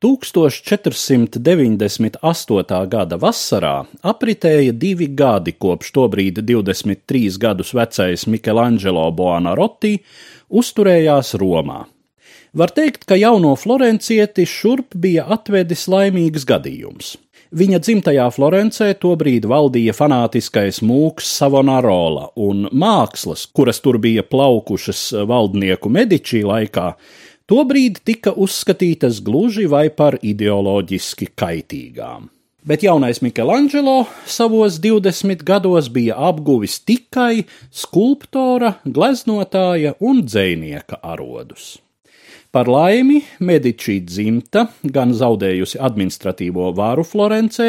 1498. gada vasarā apritēja divi gadi kopš tobrīd 23 gadus vecais Michelangelo Boanarotti uzturējās Romā. Var teikt, ka jauno florencieti šurp bija atvedis laimīgs gadījums. Viņa dzimtajā Florencē tobrīd valdīja fanātiskais mūks Savonarola, un mākslas, kuras tur bija plaukušas valdnieku Medičī laikā, tobrīd tika uzskatītas gluži vai par ideoloģiski kaitīgām. Bet jaunais Michelangelo savos 20 gados bija apguvis tikai skulptora, gleznotāja un dzēnieka arodus. Par laimi, Medičī dzimta, gan zaudējusi administratīvo vāru Florencē,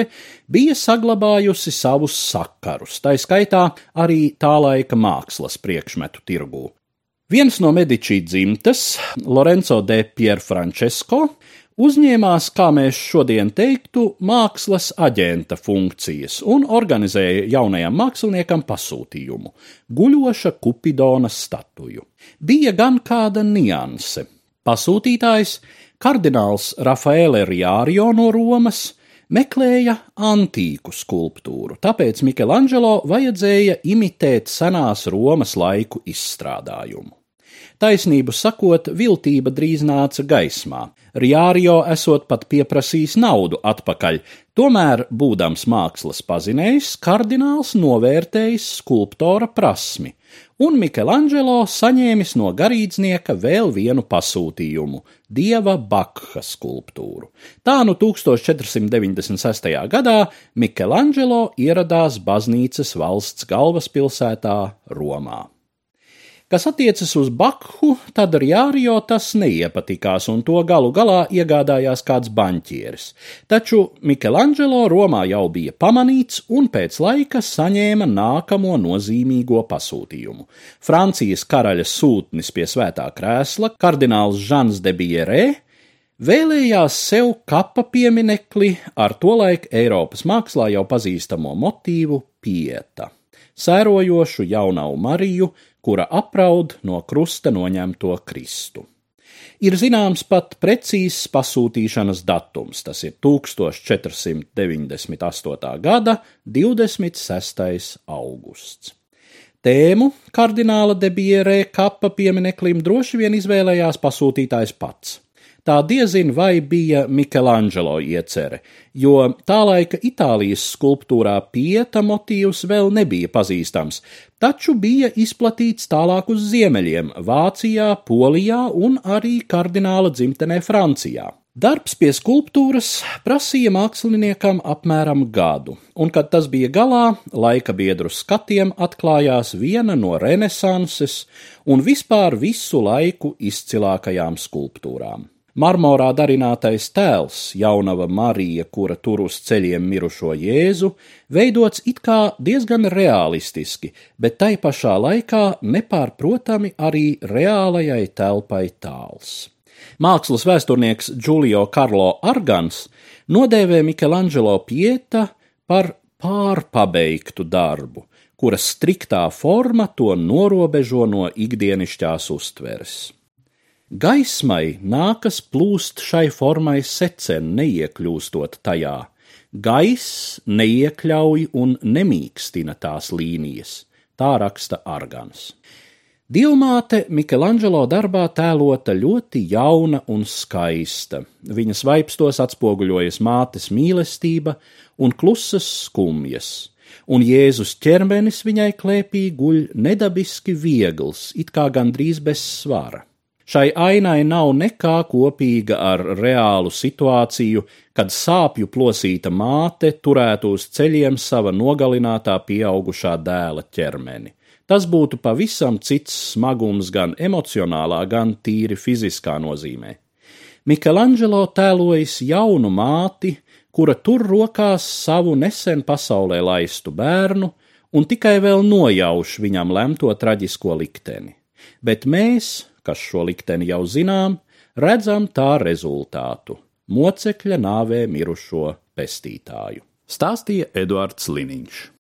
bija saglabājusi savus sakarus, tā skaitā arī tā laika mākslas priekšmetu tirgū. Viens no Medičī dzimtas, Lorenzo de Pierfrancesco, uzņēmās, kā mēs šodien teiktu, mākslas aģenta funkcijas un organizēja jaunajam māksliniekam pasūtījumu - guļoša Kupidona statuju. Bija gan kāda nianse. Pasūtītājs, kardināls Rafaele Riārio no Romas, meklēja antīku skulptūru, tāpēc Michelangelo vajadzēja imitēt senās Romas laiku izstrādājumu. Taisnību sakot, viltība drīz nāca gaismā. Riārio esot pat pieprasījis naudu atpakaļ, tomēr, būdams mākslas pazinējs, kardināls novērtējis skulptora prasmi, un Michelangelo saņēmis no garīdznieka vēl vienu pasūtījumu - dieva Bakha skulptūru. Tā nu 1496. gadā Michelangelo ieradās baznīcas valsts galvaspilsētā Romā. Kas attiecas uz Bakhu, tad Rjārio tas neiepatikās, un to galu galā iegādājās kāds baņķieris. Taču Michelangelo Romā jau bija pamanīts un pēc laika saņēma nākamo nozīmīgo pasūtījumu. Francijas karaļa sūtnis pie svētā krēsla, kardināls Žans de Bierē, vēlējās sev kapa pieminekli ar tolaik Eiropas mākslā jau pazīstamo motīvu pieta sērojošu jaunavu Mariju, kura apraud no krusta noņemto Kristu. Ir zināms pat precīzs pasūtīšanas datums, tas ir 1498. gada 26. augusts. Tēmu kardināla debierē kapa piemineklim droši vien izvēlējās pasūtītājs pats tā diezin vai bija Michelangelo iecerē, jo tā laika Itālijas skulptūrā pieta motīvs vēl nebija pazīstams, taču bija izplatīts tālāk uz ziemeļiem - Vācijā, Polijā un arī kardināla dzimtenē Francijā. Darbs pie skulptūras prasīja māksliniekam apmēram gadu, un, kad tas bija galā, laika biedru skatiem atklājās viena no renesanses un vispār visu laiku izcilākajām skulptūrām. Marmorā darinātais tēls, jaunava Marija, kura tur uz ceļiem mirušo Jēzu, veidots it kā diezgan realistiski, bet tai pašā laikā nepārprotami arī reālajai telpai tāls. Mākslas vēsturnieks Giulio Carlo Argans nodēvē Michelangelo Pieta par pārpabeigtu darbu, kuras striktā forma to norobežo no ikdienišķās uztveres. Gaismai nākas plūst šai formai secen, neiekļūstot tajā. Gaiss neiekļauj un nemīkstina tās līnijas, tā raksta Argans. Dievmāte Michelangelo darbā tēlota ļoti jauna un skaista. Viņas vaipstos atspoguļojas mātes mīlestība un klusas skumjas, un Jēzus ķermenis viņai klēpī guļ nedabiski viegls, it kā gandrīz bez svara. Šai ainai nav nekā kopīga ar reālu situāciju, kad sāpju plosīta māte turētu uz ceļiem sava nogalinātā pieaugušā dēla ķermeni. Tas būtu pavisam cits smagums gan emocionālā, gan tīri fiziskā nozīmē. Michelangelo tēlojas jaunu māti, kura tur rokās savu nesen pasaulē laistu bērnu un tikai vēl nojauš viņam lemto traģisko likteni. Bet mēs, kas šo likteni jau zinām, redzam tā rezultātu - mocekļa nāvē mirušo pestītāju. Stāstīja Eduards Liniņš.